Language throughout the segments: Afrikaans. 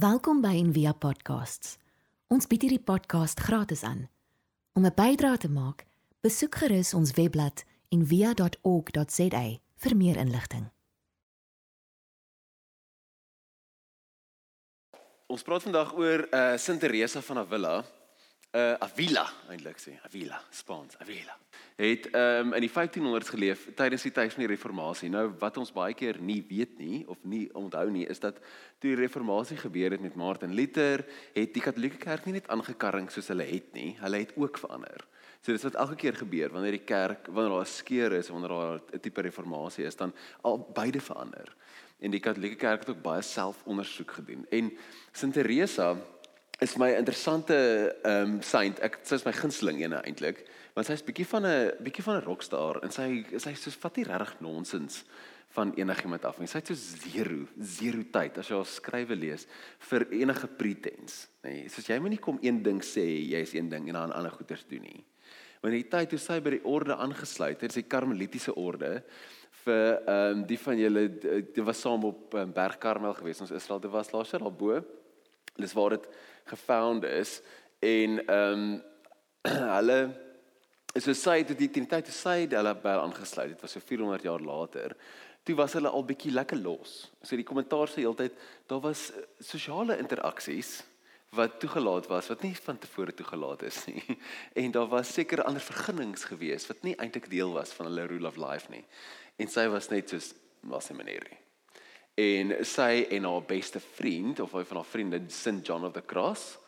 Welkom by Envia Podcasts. Ons bied hierdie podcast gratis aan. Om 'n bydrae te maak, besoek gerus ons webblad en via.org.za vir meer inligting. Ons praat vandag oor uh Sint Teresa van Avila. Uh Avila eintlik sê, Avila, Spaans, Avila. Het um in die 1500s geleef tydens die tyd van die reformatie. Nou wat ons baie keer nie weet nie of nie onthou nie, is dat toe die reformatie gebeur het met Martin Luther, het die Katolieke Kerk nie net aangekarring soos hulle het nie, hulle het ook verander. So dis wat elke keer gebeur wanneer die kerk wanneer daar 'n skeur is, wanneer daar 'n tipe reformatie is, dan al beide verander. En die Katolieke Kerk het ook baie selfondersoek gedoen. En Sint Teresa is my interessante ehm um, saint. Ek sy is my gunsteling ene eintlik, want sy is bietjie van 'n bietjie van 'n rockstar en sy sy soos vat nie regtig nonsens van enigiemand af nie. Sy het so zero, zero tyd as jy haar skrywe lees vir enige pretense, nê. Nee, soos jy moet nie kom een ding sê jy is een ding en dan ander goeters doen nie. Wanneer die tyd toe sy by die orde aangesluit het, sy karmelitiese orde vir ehm um, die van julle dit was saam op um, Berg Karmel gewees ons Israel dit was laas jaar daarbo dis waar dit gefound is en ehm um, hulle is so sy het die tyd te sy hulle by aangesluit dit was so 400 jaar later toe was hulle al bietjie lekker los. So die kommentaar sê heeltyd daar was eh, sosiale interaksies wat toegelaat was wat nie van tevore toegelaat is nie. En daar was seker ander vergunnings gewees wat nie eintlik deel was van hulle rule of life nie. En sy was net soos was 'n meneer nie. En sy en haar beste vriend of een van haar vriende St John of the Cross.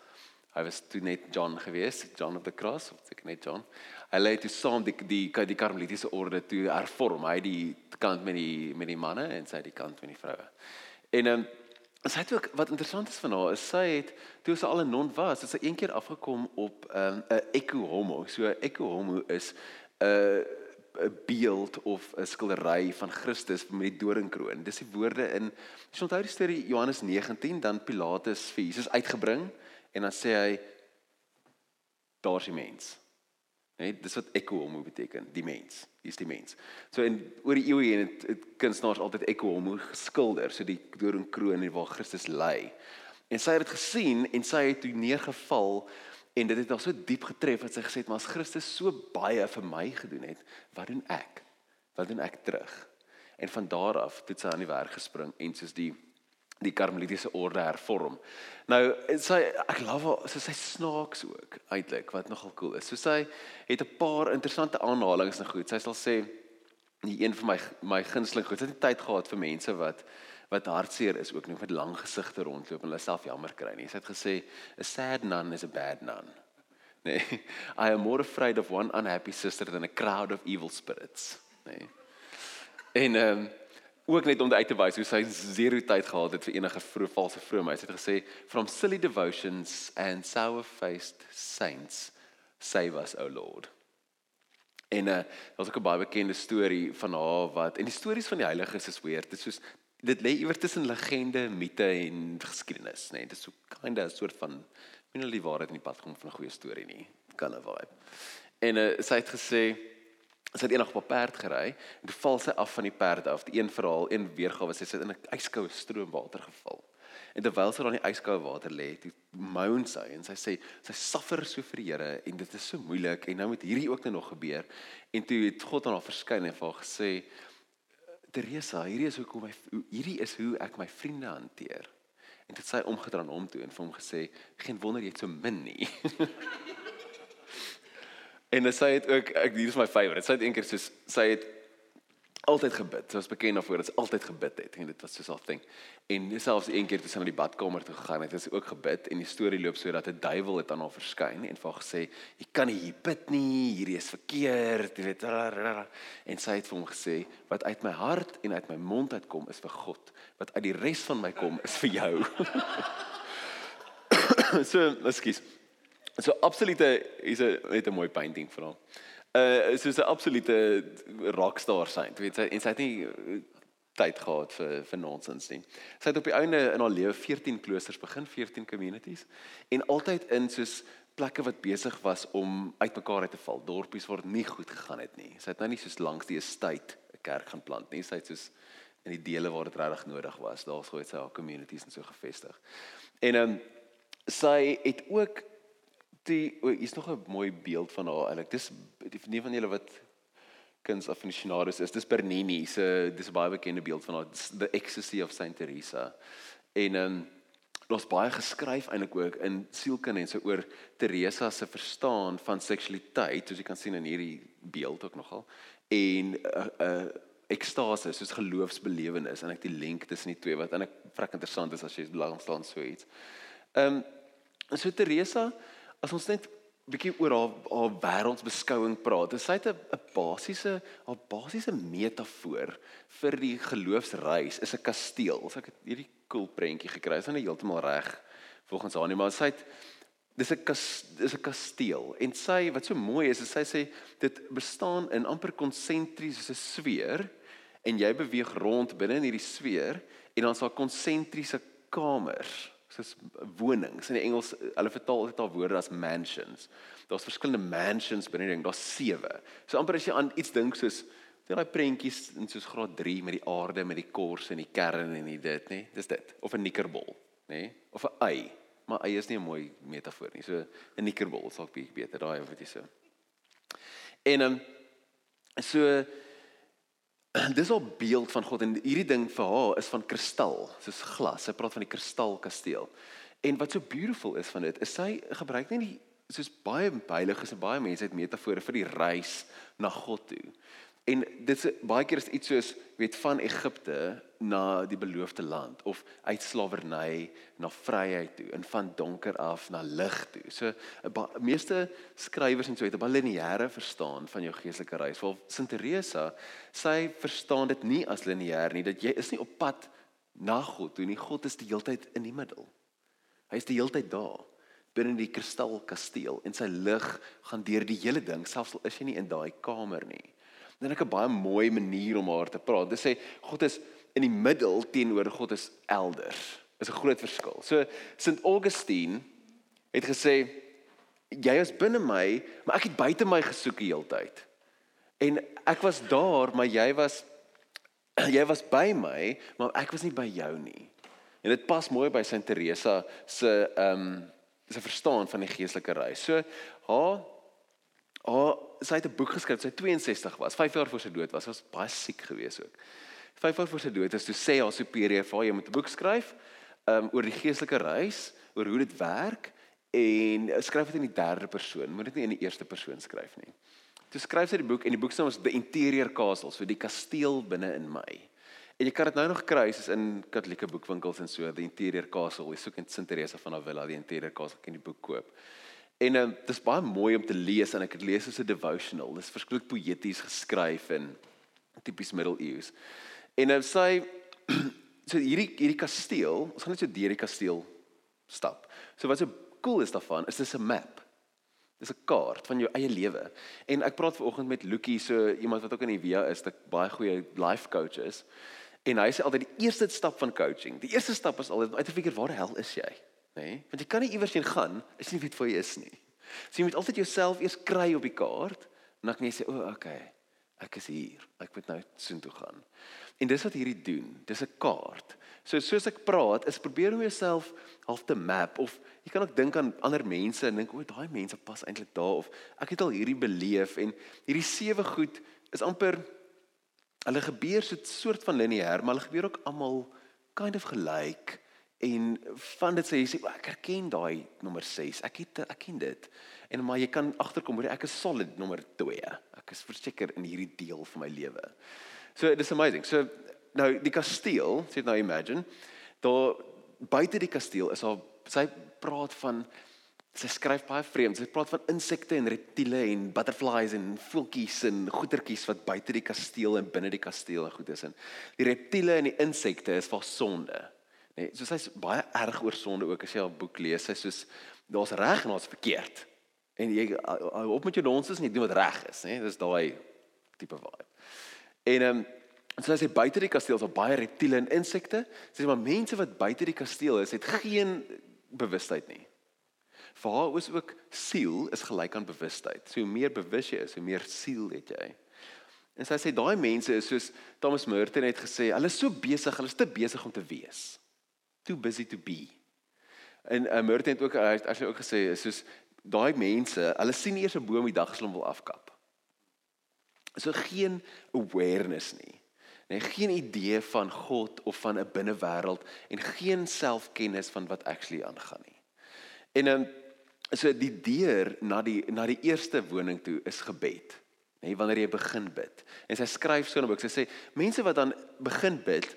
Hy was toe net John gewees, John of the Cross, of ek net John. Hulle het toe saam die die die karmelitiese orde toe hervorm. Hy die kant met die met die manne en sy die kant met die vroue. En ehm um, sy het ook wat interessant is van haar is sy het toe sy al 'n non was, het sy een keer afgekom op ehm, 'n um, 'n eco homo. So 'n eco homo is 'n uh, 'n beeld of 'n skildery van Christus met die doringkroon. Dis die woorde in as jy onthou die storie Johannes 19 dan Pilatus vir Jesus uitgebring en dan sê hy daar's die mens. Nee, dis wat ekko homo beteken, die mens. Hier's die mens. So in oor die eeue het, het kunstenaars altyd ekko homo geskilder, so die doringkroon waar Christus lê. En sy het dit gesien en sy het toe neergeval En dit het haar so diep getref dat sy gesê het, "Maar as Christus so baie vir my gedoen het, wat doen ek? Wat doen ek terug?" En van daar af het sy aan die werk gespring en soos die die karmelitiese orde hervorm. Nou, sy ek love haar, so sy snaaks ook eintlik wat nogal cool is. So sy het 'n paar interessante aanhalings en goed. Sy sal sê die een van my my gunsteling goed. Sy het tyd gehad vir mense wat wat hartseer is ook nog met lang gesigte rondloop en hulle self jammer kry nie. Sy het gesê a sad nun is a bad nun. Nee. I am more afraid of one unhappy sister than a crowd of evil spirits. Nee. En ehm um, ook net om uit te wys hoe sy zero tyd gehad het vir enige vroeë valse vroomheid. Sy het gesê from silly devotions and sour-faced saints save us o Lord. En uh daar's ook 'n baie bekende storie van haar wat en die stories van die heiliges is weird. Dit is soos dit lê iewers tussen legende, mite en geskiedenis, nê. Nee, dit is so kinda 'n soort van minder die waarheid in die pad kom van 'n goeie storie nie. Kan 'n vibe. En uh, sy het gesê sy het eendag op 'n perd gery en toe val sy af van die perd af. Die een verhaal, een weergawe sy het in 'n ijskoue stroomwater geval. En terwyl sy daar in die ijskoue water lê, toe moan sy en sy sê sy suffer so vir die Here en dit is so moeilik en nou moet hierdie ook nou nog gebeur. En toe het God aan haar verskyn en vir haar gesê Teresa, hierdie is hoekom my hierdie is hoe ek my vriende hanteer. En dit sê omgedraai hom toe en vir hom gesê, geen wonder jy het so min nie. en sy het ook ek hier is my favourite. Sy het eendag soos sy het altyd gebid. Sy was bekend daarvoor dat sy altyd gebid het en dit was so 'n ding. En selfs een keer toe sy na die badkamer toe gegaan het, het sy ook gebid en die storie loop so dat 'n duiwel het aan haar verskyn en vir haar gesê, "Jy kan nie hier bid nie, hierdie is verkeerd." Jy weet. En sy het vir hom gesê, "Wat uit my hart en uit my mond uitkom is vir God. Wat uit die res van my kom is vir jou." so, ekskuus. So absolute is 'n net 'n mooi painting vir hom uh soos 'n absolute rockstar sein. Jy weet sy en sy het nie uh, tyd gehad vir vir nonsens nie. Sy het op die einde in haar lewe 14 kloosters begin, 14 communities en altyd in soos plekke wat besig was om uitmekaar uit te val, dorpies waar nie goed gegaan het nie. Sy het nou nie soos langs die estate 'n kerk gaan plant nie. Sy het soos in die dele waar dit regtig nodig was, daar sou dit sy haar communities en so gevestig. En ehm um, sy het ook die hier's nog 'n mooi beeld van haar eintlik. Dis nie van julle wat kunsaffinisiados is. Dis Bernini se dis 'n baie bekende beeld van haar The Ecstasy of Saint Teresa. En ehm um, daar's baie geskryf eintlik ook in sielkunde en so oor Teresa se verstaan van seksualiteit, soos jy kan sien in hierdie beeld ook nogal. En 'n uh, 'n uh, ekstase soos geloofsbelewenis en ek die link tussen die twee wat eintlik vrek interessant is as jy belang staan so iets. Ehm um, so Teresa, as ons net bietjie oor haar haar wêreldsbeskouing praat. Sy het 'n 'n basiese haar basiese metafoor vir die geloofsreis is 'n kasteel. As ek hierdie cool prentjie gekry het, is nie heeltemal reg volgens haar nie, maar sy het dis 'n dis 'n kasteel en sy wat so mooi is, is sy sê dit bestaan in amper konsentriese sfeer en jy beweeg rond binne in hierdie sfeer en dan is daar konsentriese kamers soos wonings in die Engels hulle vertaal dit al woorde as mansions. Daar's verskillende mansions binne die ding, daar's sewe. So amper as jy aan iets dink soos jy daai prentjies in soos graad 3 met die aarde met die kors en die kern en die dit, nê? Dis dit. Of 'n nikkerbol, nê? Of 'n ei. Maar ei is nie 'n mooi metafoor nie. So 'n nikkerbol sal ek bietjie beter daai of jy so. En ehm um, so dis al beeld van God en hierdie ding vir haar is van kristal, soos glas. Sy praat van die kristalkasteel. En wat so beautiful is van dit, is sy gebruik nie die soos baie heiliges en baie mense het metafore vir die reis na God toe. En dit is baie keer is iets soos weet van Egipte na die beloofde land of uit slawerny na vryheid toe en van donker af na lig toe. So meeste skrywers en so het 'n baie lineêre verstaan van jou geestelike reis. Vol Sint Teresa, sy verstaan dit nie as lineêr nie dat jy is nie op pad na God toe nie. God is die heeltyd in die middel. Hy is die heeltyd daar binne die kristalkasteel en sy lig gaan deur die hele ding selfs al is jy nie in daai kamer nie. Dan 'n baie mooi manier om haar te praat. Dit sê God is in die middel teenoor God is elders. Is 'n groot verskil. So Sint Augustine het gesê jy is binne my, maar ek het buite my gesoek die hele tyd. En ek was daar, maar jy was jy was by my, maar ek was nie by jou nie. En dit pas mooi by Sint Teresa se ehm um, se verstaan van die geestelike reis. So haar haar sy het 'n boek geskryf, sy 62 was, 5 jaar voor sy dood was, was baie siek geweest ook. 5 jaar voor sy dood is toe sê haar superieur vir haar jy moet 'n boek skryf um oor die geestelike reis, oor hoe dit werk en skryf dit in die derde persoon, moet dit nie in die eerste persoon skryf nie. Toe skryf sy die boek en die boek se naam is The Interior Castle, so die kasteel binne in my. En jy kan dit nou nog kry soos in Katolieke boekwinkels en so, The Interior Castle. Jy soek in Sint Teresa van Avila, The Interior Castle, kan jy die boek koop. En um, dit is baie mooi om te lees en ek het lees as 'n devotional. Dit is verskriklik poëties geskryf en tipies middeleeus. En nou sy so hierdie hierdie kasteel, ons gaan net so deur die kasteel stap. So wat so cool is daarvan is dis 'n map. Dis 'n kaart van jou eie lewe. En ek praat ver oggend met Lucky, so iemand wat ook in die via is, 'n baie goeie life coach is. En hy sê altyd die eerste stap van coaching. Die eerste stap is altyd om uit te figure waar die hel is jy, nê? Nee? Want jy kan nie iewers heen gaan as jy nie weet waar jy is nie. So jy moet altyd jouself eers kry op die kaart en dan kan jy sê, "O, oh, okay. Ek is hier. Ek moet nou soontoe gaan." En dis wat hierdie doen. Dis 'n kaart. So soos ek praat, is probeer om jouself half te map of jy kan ook dink aan ander mense en dink o, daai mense pas eintlik daar of ek het al hierdie beleef en hierdie sewe goed is amper hulle gebeur so 'n soort van lineêr, maar hulle gebeur ook almal kind of gelyk en van dit sê jy sê ek herken daai nommer 6. Ek het ek ken dit. En maar jy kan agterkom hoe ek is solid nommer 2. Ek is verseker in hierdie deel van my lewe. So dis amazing. So nou die kasteel, sê nou imagine, daar buite die kasteel is al sy praat van sy skryf baie vreemd. Sy praat van insekte en reptiele en butterflies en voeltjies en goetertjies wat buite die kasteel en binne die kasteel en goed is. En die reptiele en die insekte is vir sonde. Nee, so sy's baie erg oor sonde ook as jy haar boek lees. Sy sê daar's reg en daar's verkeerd. En jy op met jou nonsens en jy doen wat reg is, hè? Dis daai tipe vibe. En ehm um, so as jy buite die kasteel is, daar baie reptiele en insekte. Sê maar mense wat buite die kasteel is, het geen bewustheid nie. Vir haar is ook siel is gelyk aan bewustheid. So hoe meer bewus jy is, hoe meer siel het jy. En sy sê daai mense is soos Thomas Merton het gesê, hulle is so besig, hulle is te besig om te wees. Too busy to be. En uh, Merton het ook as jy ook gesê is soos daai mense, hulle sien eers 'n boom die dag as hulle hom wil afkap. So geen awareness nie. Nee, geen idee van God of van 'n binnewêreld en geen selfkennis van wat actually aangaan nie. En dan so die deur na die na die eerste woning toe is gebed. Nee, wanneer jy begin bid. En sy skryf so 'n boek. Sy sê mense wat dan begin bid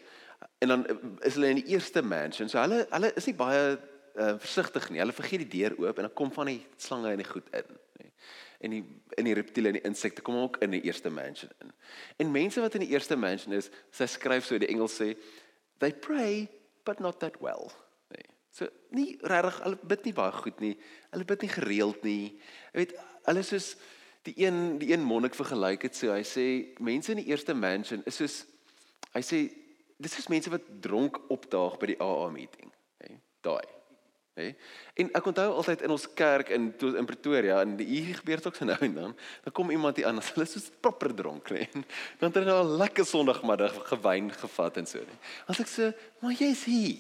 en dan is hulle in die eerste mansion. So hulle hulle is nie baie uh, versigtig nie. Hulle vergeet die deur oop en dan kom van die slange en die goed in en die in die reptiele en die insekte kom ook in die eerste mansion in. En mense wat in die eerste mansion is, sy skryf so die Engels sê they pray but not that well. Nee. So nie regtig hulle bid nie baie goed nie. Hulle bid nie gereeld nie. Jy weet, hulle is soos die een die een monnik vergelyk het so hy sê mense in die eerste mansion is soos hy sê dis is mense wat dronk opdaag by die AA meeting. Hè. Daai Hè? En ek onthou altyd in ons kerk in in Pretoria en hier gebeur dit ook so nou en dan, dan kom iemand hier aan, hulle is so proper dronk, né? Dan het hulle nou 'n lekker Sondagmiddag gewyn gevat en so, né? As ek sê, "Maar jy's hier."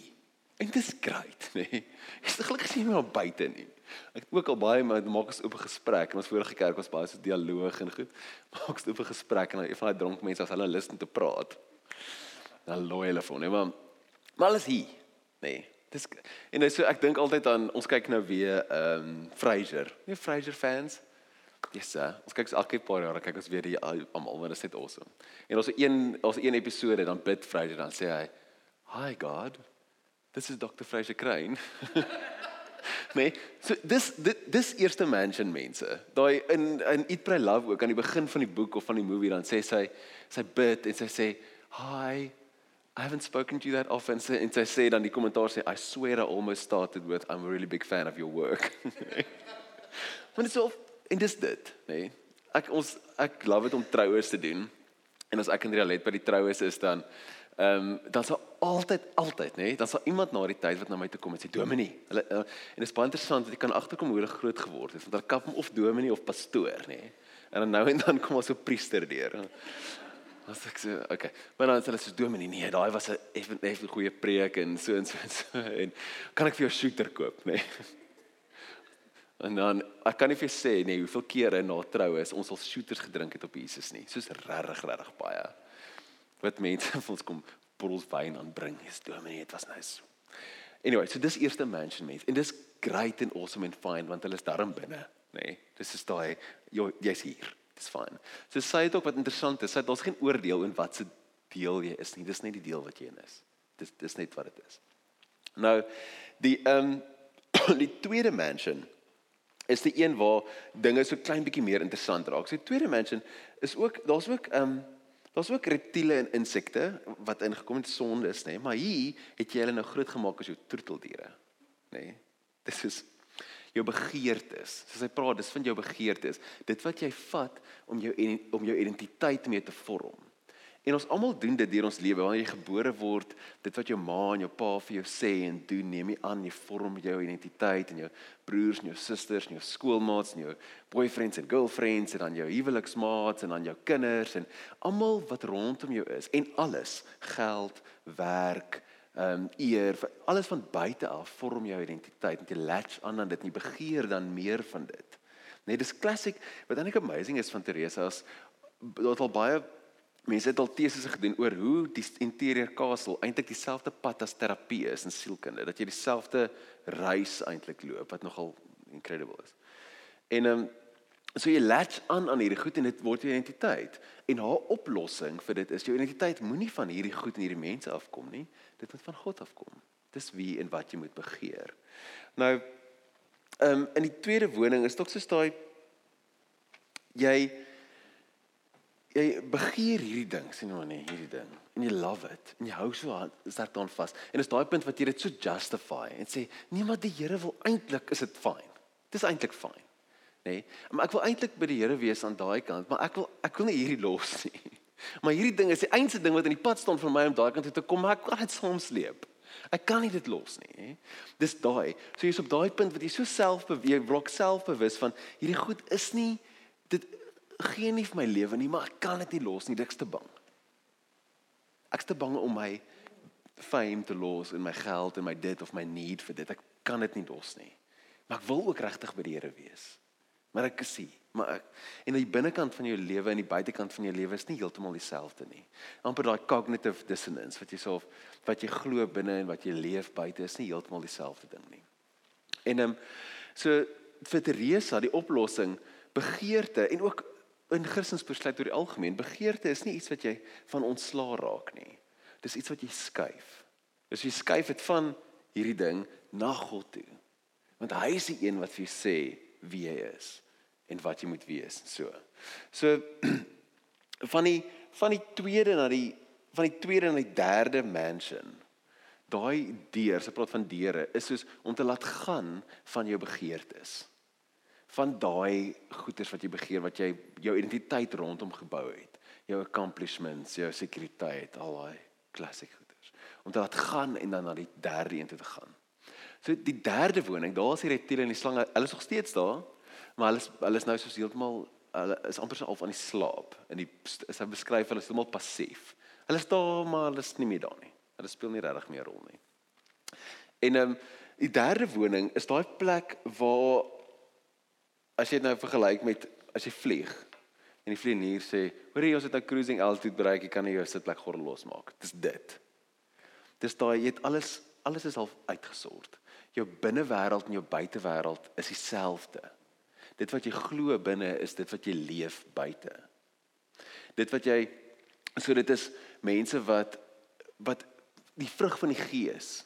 En dit is great, né? Is gelukkig jy maar buite nie. Ek het ook al baie met maak ons oop gesprek en ons vorige kerk was baie so dialoog en goed. Maak ons oop gesprek en een van daai dronk mense as hulle lus om te praat. Dan looi hulle vir, né? Maar maar alles hier, né? Dis en nou so ek dink altyd aan ons kyk nou weer ehm um, Frasier. Nie Frasier fans. Yes, sir. ons kyk elke paar jaar kyk ons weer die almal want dit is net awesome. En ons een ons een episode dan bid Frasier dan sê hy, "Hi God. This is Dr. Frasier Crane." nee, so dis dit dis eerste mansion mense. Daai in in Eat Pray Love ook aan die begin van die boek of van die movie dan sê sy sy bid en sy sê, "Hi I haven't spoken to you that often so en sy sê dan die kommentaar sê I swear I almost started with I'm a really big fan of your work. Want dit is so en dis dit, nê. Nee. Ek ons ek love dit om troues te doen. En as ek en Rialet by die troues is dan ehm um, dan sal altyd altyd nê, nee, dan sal iemand na die tyd wat na my toe kom en sê Dominee. Hulle uh, en dit is baie interessant want jy kan agterkom hoe hulle groot geword het want hulle kap hom of Dominee of pastoor nê. Nee. En dan nou en dan kom ons so priester deur. As ek sê, okay. Maar dan sê hulle soos Dominee, nee, daai was 'n effe effe goeie preek en so en so en so en kan ek vir jou shooter koop, nê? Nee? En dan ek kan nie vir jou sê nee, hoeveel kere na troue is ons al shooters gedrink het op Jesus nie. Soos regtig regtig baie. Wat mense vir ons kom bottels wyn aanbring, is Dominee, dit was nice. Anyway, so dis eerste mansion mense en dis great and awesome and fine want hulle is daarin binne, nê? Nee? Dis is daai jy's hier. Dis fyn. So sê dit ook wat interessant is, sê daar's geen oordeel in wat se deel jy is nie. Dis net die deel wat jy in is. Dis dis net wat dit is. Nou die ehm um, die tweede mansion is die een waar dinge so klein bietjie meer interessant raak. So die tweede mansion is ook daar's ook ehm um, daar's ook reptiele en insekte wat ingekom het sonde is, nê, nee, maar hier het jy hulle nou groot gemaak as jou troeteldiere, nê. Nee, dis is jou begeertes. Soos hy praat, dis vind jou begeertes. Dit wat jy vat om jou om jou identiteit mee te vorm. En ons almal doen dit deur ons lewe. Wanneer jy gebore word, dit wat jou ma en jou pa vir jou sê en doen, neem jy aan, jy vorm jou identiteit en jou broers en jou susters en jou skoolmaats en jou boyfriends en girlfriends en dan jou huweliksmaats en dan jou kinders en almal wat rondom jou is en alles, geld, werk, ehm um, eer alles van buite af vorm jou identiteit en jy latch aan aan dit en jy begeer dan meer van dit. Nee, dis klassiek. Wat eintlik amazing is van Teresa is dat al baie mense het al teses gedoen oor hoe die interieur castle eintlik dieselfde pad as terapie is in sielkunde, dat jy dieselfde reis eintlik loop wat nogal incredible is. En ehm um, so jy latch aan aan hierdie goed en dit word jou identiteit. En haar oplossing vir dit is jou identiteit moenie van hierdie goed en hierdie mense afkom nie dit moet van God afkom. Dis wie en wat jy moet begeer. Nou ehm um, in die tweede woning is dit ook so daai jy jy begeer hierdie ding, sien maar nee, hierdie ding en jy love it en jy hou so sterk daaraan vas. En is daai punt wat jy dit so justify en sê nee maar die Here wil eintlik is dit fyn. Dis eintlik fyn. Nê? Nee, maar ek wil eintlik by die Here wees aan daai kant, maar ek wil ek wil nie hierdie los nie. Maar hierdie ding is die einste ding wat in die pad staan vir my om daai kant toe te kom, maar ek kan dit soms sleep. Ek kan nie dit los nie, hè. Dis daai. So jy's op daai punt wat jy so selfbeweeg, blok selfbewus van hierdie goed is nie dit gee nie vir my lewe nie, maar ek kan dit nie los nie, ek's te bang. Ek's te bang om my fame te los en my geld en my dit of my need vir dit. Ek kan dit nie los nie. Maar ek wil ook regtig by die Here wees. Maar ek sien, maar ek, en die binnekant van jou lewe en die buitekant van jou lewe is nie heeltemal dieselfde nie. amper daai cognitive dissonance wat jy so wat jy glo binne en wat jy leef buite is nie heeltemal dieselfde ding nie. En ehm um, so vir Teresa die oplossing begeerte en ook in Christens besluit oor die algemeen begeerte is nie iets wat jy van ontslaa raak nie. Dis iets wat jy skuif. Dis jy skuif dit van hierdie ding na God toe. Want hy is die een wat vir jou sê wie jy is en wat jy moet wees so. So van die van die tweede na die van die tweede na die derde mansion. Daai deur, se praat van deure, is soos om te laat gaan van jou begeertes. Van daai goeders wat jy begeer, wat jy jou identiteit rondom gebou het, jou accomplishments, jou sekuriteit, al daai klassieke goeders. Om te laat gaan en dan na die derde een toe te gaan. So die derde woning, daar is die reptiele en die slange, hulle is nog steeds daar, maar hulle is hulle is nou soos heeltemal hulle is amper so al van die slaap in die is hy beskryf hulle is heeltemal passief. Hulle is daar maar hulle is nie meer daar nie. Hulle speel nie regtig meer 'n rol nie. En ehm um, die derde woning is daai plek waar as jy dit nou vergelyk met as jy vlieg en die vlieënier sê, "Hoor jy, ons het nou cruising altitude bereik, jy kan nie jou sitplek gordel losmaak." Dis dit. Dis daai jy het alles alles is al uitgesort. Jou binnewêreld en jou buitewêreld is dieselfde. Dit wat jy glo binne is dit wat jy leef buite. Dit wat jy so dit is mense wat wat die vrug van die gees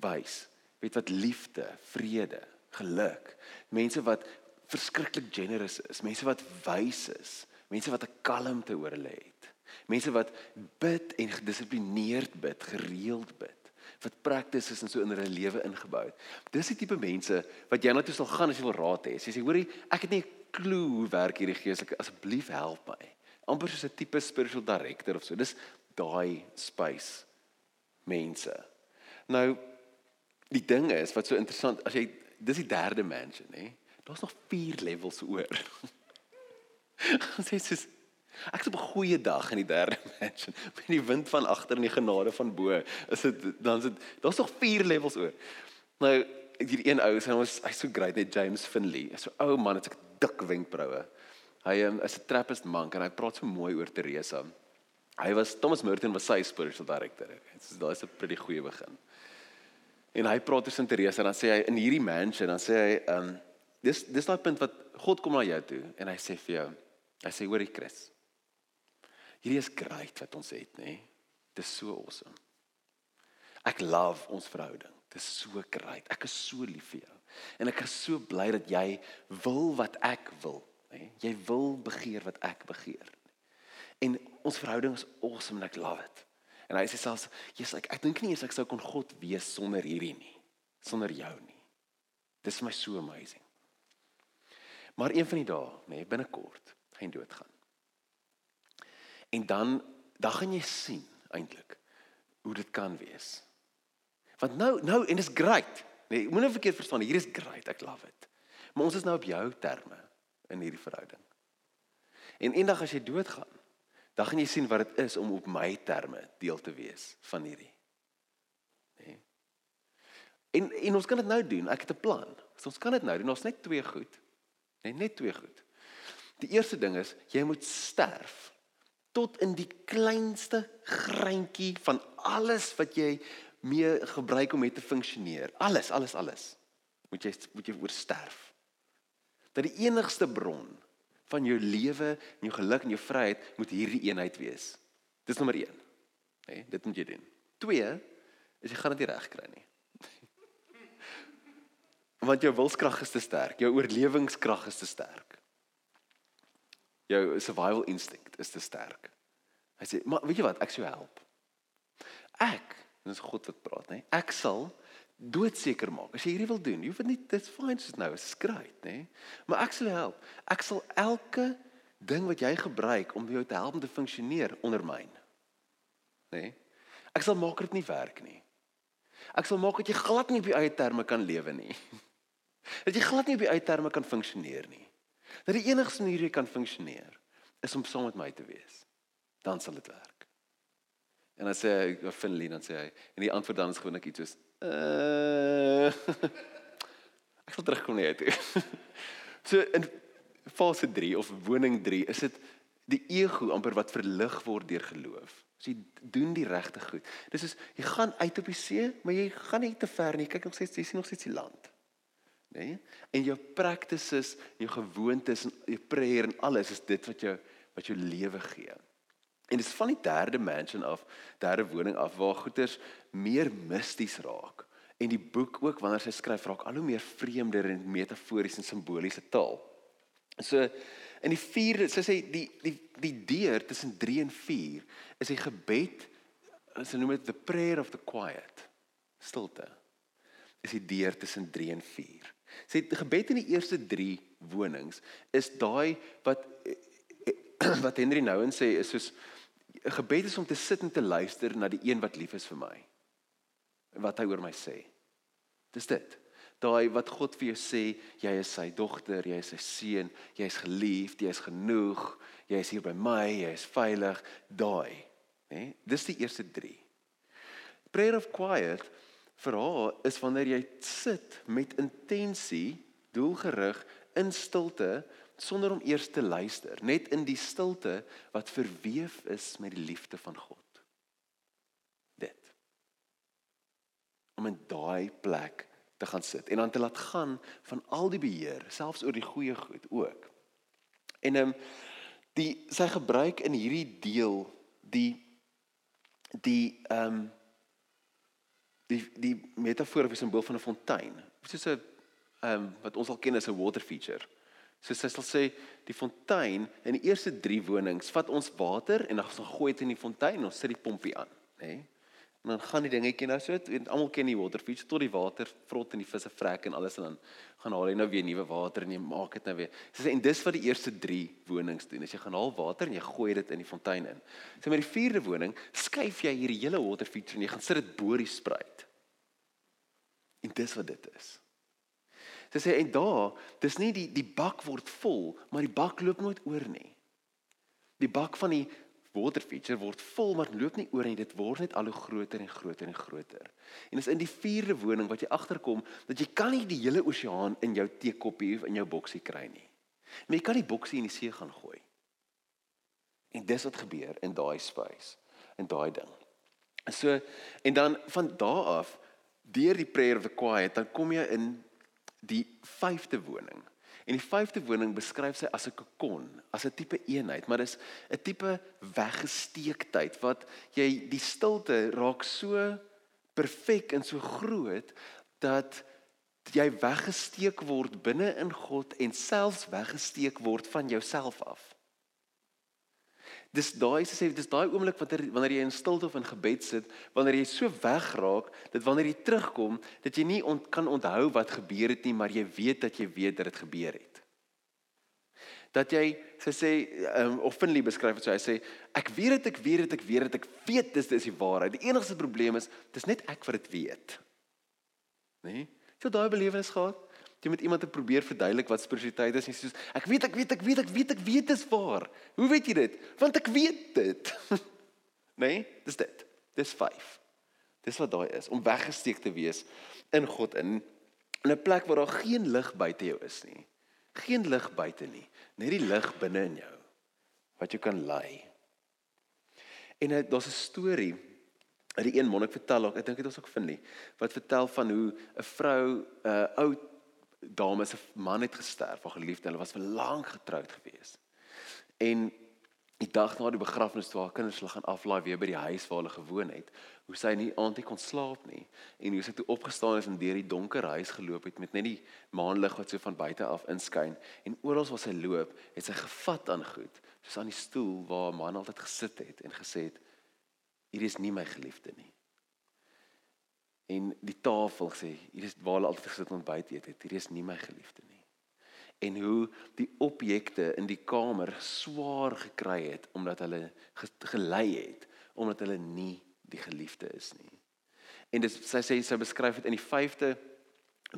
wys. Weet wat liefde, vrede, geluk. Mense wat verskriklik generous is, mense wat wys is, mense wat 'n kalmte oor hulle het. Mense wat bid en gedissiplineerd bid, gereeld bid wat practices en so in hulle lewe ingebou het. Dis die tipe mense wat jy na toe sal gaan as jy wil raad hê. As jy sê, hoorie, ek het nie 'n klou hoe werk hierdie geestelike, asseblief help my. amper soos 'n tipe spiritual director of so. Dis daai space mense. Nou die ding is wat so interessant as jy dis die derde mansion, hè. Daar's nog 4 levels oor. Sê sies Ek het op 'n goeie dag in die derde mansion met die wind van agter en die genade van bo. Is dit dan is dit daar's nog 4 levels oor. Nou hierdie een ou sê ons hy's so great net James Finley. Hy's so ou oh man, hy's 'n dik wenkbroue. Hy um, is 'n trappist monk en hy praat so mooi oor Teresa. Hy was Thomas Merton was sy spiritual director. Dit is daai is 'n pretty goeie begin. En hy praat oor Teresa en dan sê hy in hierdie mansion dan sê hy um dis dis daai punt wat God kom na jou toe en hy sê vir jou hy sê hoorie Chris Hierdie is great wat ons het, nê? Dit is so awesome. Ek love ons verhouding. Dit is so great. Ek is so lief vir jou. En ek is so bly dat jy wil wat ek wil, nê? Jy wil begeer wat ek begeer. En ons verhouding is awesome en ek love it. En hy sê selfs, "Jesus, ek ek dink nie eens ek sou kon God wees sonder hierdie nie, sonder jou nie." Dit is my so amazing. Maar een van die dae, nê, binnekort, gaan doodgaan. En dan dan gaan jy sien eintlik hoe dit kan wees. Want nou nou en dis great. Nee, moenie verkeerd verstaan, hier is great, ek love it. Maar ons is nou op jou terme in hierdie verhouding. En eendag as jy doodgaan, dan gaan jy sien wat dit is om op my terme deel te wees van hierdie. Nee. En en ons kan dit nou doen. Ek het 'n plan. So ons kan dit nou doen. Ons net twee goed. Nee, net twee goed. Die eerste ding is jy moet sterf tot in die kleinste greintjie van alles wat jy mee gebruik om mee te funksioneer. Alles, alles, alles. Moet jy moet jy oorsterf. Dat die enigste bron van jou lewe en jou geluk en jou vryheid moet hierdie eenheid wees. Dis nommer 1. Hè, nee, dit moet jy doen. 2 is jy gaan dit nie reg kry nie. Want jou wilskrag is te sterk, jou oorlewingskrag is te sterk jou survival instinct is te sterk. Hy sê, "Maar weet jy wat? Ek sou help." Ek, dis God wat praat, nê? Ek sal doodseker maak. As jy hierdie wil doen, jy hoef dit nie dit's fine soos nou, great, nê? Maar ek sal help. Ek sal elke ding wat jy gebruik om jou te help om te funksioneer ondermyn. Nê? Ek sal maak dit nie werk nie. Ek sal maak dat jy glad nie op jou eie terme kan lewe nie. Dat jy glad nie op jou eie terme kan funksioneer nie dat die enigste manier jy kan funksioneer is om saam met my te wees. Dan sal dit werk. En dan sê hy, "Finley," dan sê hy, en die antwoord dan is gewoonlik iets soos, Uh Ek sal terugkom net toe. so in fase 3 of woning 3 is dit die ego amper wat verlig word deur geloof. So jy doen die regte goed. Dis is jy gaan uit op die see, maar jy gaan nie te ver nie. Kyk nog steeds, jy sien nog steeds die land. Né? Nee? En jou practices, jou gewoontes en jou prayer en alles is dit wat jou wat jou lewe gee. En dis van die derde mansion af, derde woning af waar goeders meer misties raak. En die boek ook wanneer sy skryf raak al hoe meer vreemder en metafories en simboliese taal. So in die 4 sy sê die die die deur tussen 3 en 4 is die gebed sy noem dit the prayer of the quiet stilte is die deur tussen 3 en 4 sê gebed in die eerste 3 wonings is daai wat wat Henry Nouwen sê is soos 'n gebed is om te sit en te luister na die een wat lief is vir my wat hy oor my sê dis dit daai wat God vir jou sê, jy is sy dogter, jy is sy seun, jy is geliefd, jy is genoeg, jy is hier by my, jy is veilig, daai, hè? Dis die eerste 3. Prayer of quiet vir haar is wanneer jy sit met intensie, doelgerig in stilte sonder om eers te luister, net in die stilte wat verweef is met die liefde van God. Dit. Om in daai plek te gaan sit en dan te laat gaan van al die beheer, selfs oor die goeie goed ook. En ehm um, die sy gebruik in hierdie deel die die ehm um, die die metafoor of simbool van 'n fontein. Soos 'n ehm um, wat ons al ken as 'n water feature. So sy sal sê die fontein in die eerste 3 wonings vat ons water en dan gooi dit in die fontein en ons sit die pompie aan, nê? Nee? En dan gaan die dingetjie nou so, en almal ken die water feature tot die water vrot en die visse vrek en alles en dan gaan jy nou weer nuwe water en jy maak dit nou weer. Sê en dis wat die eerste 3 wonings doen. As jy gaan haal water en jy gooi dit in die fontein in. Sy met die vierde woning skuif jy hierdie hele water feature en jy gaan sit dit bo die spruit. En dis wat dit is. Sy sê en daar, dis nie die die bak word vol, maar die bak loop nooit oor nie. Die bak van die water feature word vol maar loop nie oor en dit word net al hoe groter en groter en groter. En is in die vierde woning wat jy agterkom dat jy kan nie die hele oseaan in jou teekoppie of in jou boksie kry nie. Maar jy kan die boksie in die see gaan gooi. En dis wat gebeur in daai space, in daai ding. So en dan van daar af deur die prayer of the quiet dan kom jy in die vyfde woning. En die vyfde woning beskryf sy as 'n kokon, as 'n tipe eenheid, maar dis 'n tipe weggesteektheid wat jy die stilte raak so perfek en so groot dat jy weggesteek word binne in God en selfs weggesteek word van jouself af. Dis daai sê dis daai oomblik wanneer wanneer jy in stilte of in gebed sit, wanneer jy so wegraak dat wanneer jy terugkom, dat jy nie on, kan onthou wat gebeur het nie, maar jy weet dat jy weet dat dit gebeur het. Dat jy sy sê um, of Finley beskryf dit so hy sê ek weet dit ek weet dit ek weet dit ek weet dis dis die waarheid. Die enigste probleem is dis net ek wat dit weet. Né? Nee? So daai belewenis gehad jy met iemand te probeer verduidelik wat spiritualiteit is en soos ek weet ek weet ek weet ek weet ek weet dit is waar. Hoe weet jy dit? Want ek weet dit. nee, dis dit. Dis 5. Dis wat daai is om weggesteek te wees in God in 'n plek waar daar geen lig buite jou is nie. Geen lig buite nie, net die lig binne in jou wat jy kan lei. En uh, daar's 'n storie uit die een monnik vertel ek dink dit ons ook vind nie, wat vertel van hoe 'n vrou 'n uh, ou dame se man het gesterf, haar geliefde, hulle was vir lank getroud gewees. En die dag na die begrafnis toe haar kinders hulle gaan aflaai weer by die huis waar hulle gewoon het, hoe sy nie aandie kon slaap nie en hoe sy toe opgestaan het en deur die donker huis geloop het met net die maanlig wat so van buite af inskyn en oral waar sy loop, het sy gevat aan goed, soos aan die stoel waar 'n man altyd gesit het en gesê het hier is nie my geliefde nie en die tafel sê hier is waar hulle altyd gesit ontbyt eet het. Hier is nie my geliefde nie. En hoe die objekte in die kamer swaar gekry het omdat hulle gelei het omdat hulle nie die geliefde is nie. En dis sy sê sy beskryf dit in die 5de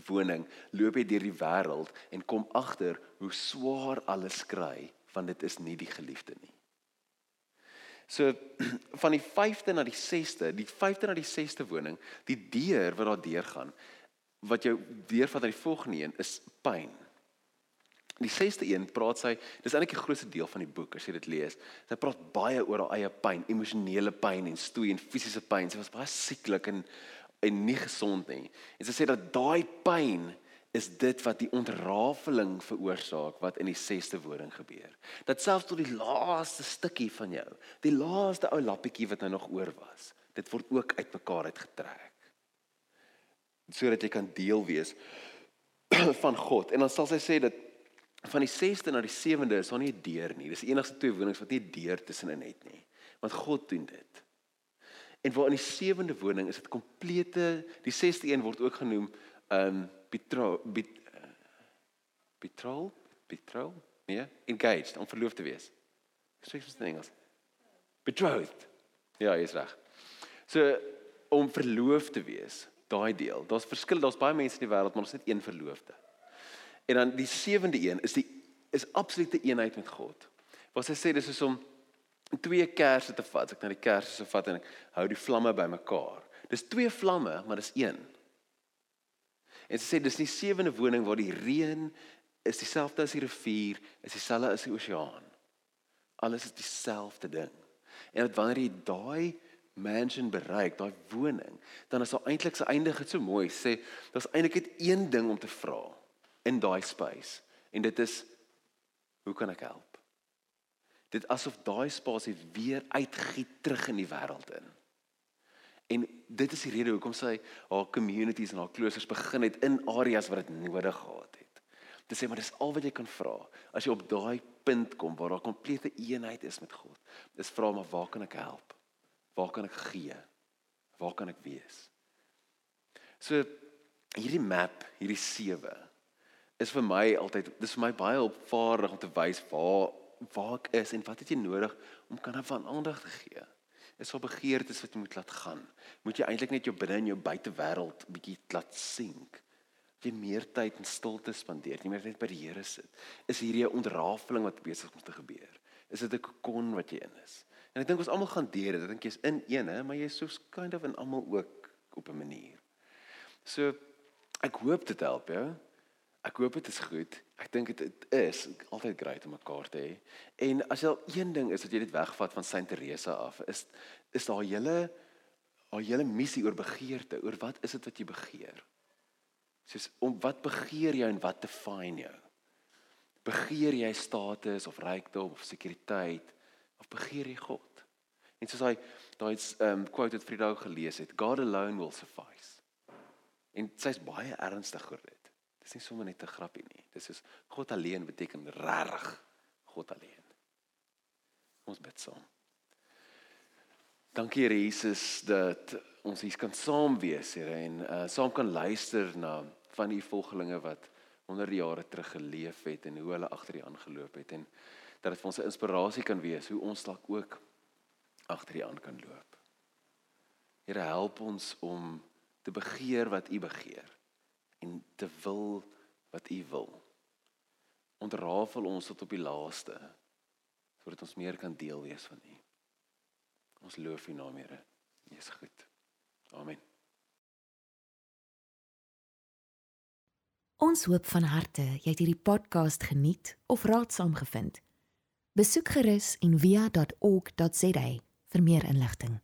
woning loop hy deur die wêreld en kom agter hoe swaar alles kry want dit is nie die geliefde nie So van die 5de na die 6de, die 5de na die 6de woning, die deur wat daar deur gaan, wat jou deur van die volgende een is pyn. Die 6ste een praat sy, dis eintlik die grootste deel van die boek as jy dit lees. Sy praat baie oor haar eie pyn, emosionele pyn en stoei en fisiese pyn. Sy was baie sieklik en en nie gesond nie. En sy sê dat daai pyn is dit wat die ontrafeling veroorsaak wat in die 6ste woning gebeur. Dat selfs tot die laaste stukkie van jou, die laaste ou lappietjie wat nou nog oor was, dit word ook uitmekaar uitgetrek. Sodat jy kan deel wees van God. En dan sal sy sê dat van die 6ste na die 7de is daar nie 'n deur nie. Dis die enigste twee wonings wat nie 'n deur tussenin het nie. Want God doen dit. En waar in die 7de woning is dit komplete die 6ste een word ook genoem um betrou bet, betrou betrou nee engaged om verloof te wees. Spreek jy in Engels? Betrothed. Ja, jy's reg. So om verloof te wees, daai deel. Daar's verskil, daar's baie mense in die wêreld, maar ons het net een verloofde. En dan die sewende een is die is absolute eenheid met God. Wat hy sê dis is om twee kersse te vat. Ek na die kersse se vat en ek hou die vlamme bymekaar. Dis twee vlamme, maar dis een. En sy sê dis die sewende woning waar die reën is dieselfde as die rivier, is dieselfde as die oseaan. Alles is dieselfde ding. En dat wanneer jy daai mansion bereik, daai woning, dan is daar eintlik se eindig dit so mooi sê, daar's eintlik net een ding om te vra in daai space en dit is hoe kan ek help? Dit asof daai spasie weer uitgiet terug in die wêreld in. En dit is die rede hoekom sy haar communities en haar kloosters begin het in areas waar dit nodig gehad het. Dit sê maar dis al wat jy kan vra. As jy op daai punt kom waar daar komplete eenheid is met God, dis vra maar waar kan ek help? Waar kan ek gee? Waar kan ek wees? So hierdie map, hierdie sewe is vir my altyd dis vir my baie opvaardig om te wys waar waar ek is en wat het jy nodig om kan van aandag te gee is op begeertes wat jy moet laat gaan. Moet jy eintlik net jou binne en jou buitewêreld bietjie laat sink. Jy meer tyd in stilte spandeer, nie meer net by die Here sit. Is hierdie 'n ontrafeling wat besig om te gebeur? Is dit 'n kokon wat jy in is? En ek dink ons almal gaan deur dit. Ek dink jy's in een, maar jy's soos kind of in almal ook op 'n manier. So ek hoop dit help jou. Ek hoop dit is goed. Ek dink dit is altyd grait om mekaar te hê. En as jy al een ding is wat jy dit wegvat van Saint Teresa af, is is daar julle haar hele missie oor begeerte, oor wat is dit wat jy begeer? Soos om wat begeer jy en wat define jou? Begeer jy status of rykdom of sekuriteit of begeer jy God? En soos hy daai um quote wat Frida gelees het, God alone will suffice. En sy's baie ernstig oor dit. Dis nie sommer net 'n grappie nie. Dis is God alleen beteken regtig God alleen. Ons bid saam. Dankie Here Jesus dat ons hier kan saam wees, Here, en uh saam kan luister na van u volgelinge wat honderde jare terug geleef het en hoe hulle agter U aangeloop het en dat dit vir ons 'n inspirasie kan wees hoe ons dalk ook agter U aan kan loop. Here help ons om te begeer wat U begeer en te wil wat U wil. Ontrafel ons tot op die laaste sodat ons meer kan deel wees van U. Ons loof U naam, Here. U is goed. Amen. Ons hoop van harte jy het hierdie podcast geniet of raadsaam gevind. Besoek gerus en via.ok.za vir meer inligting.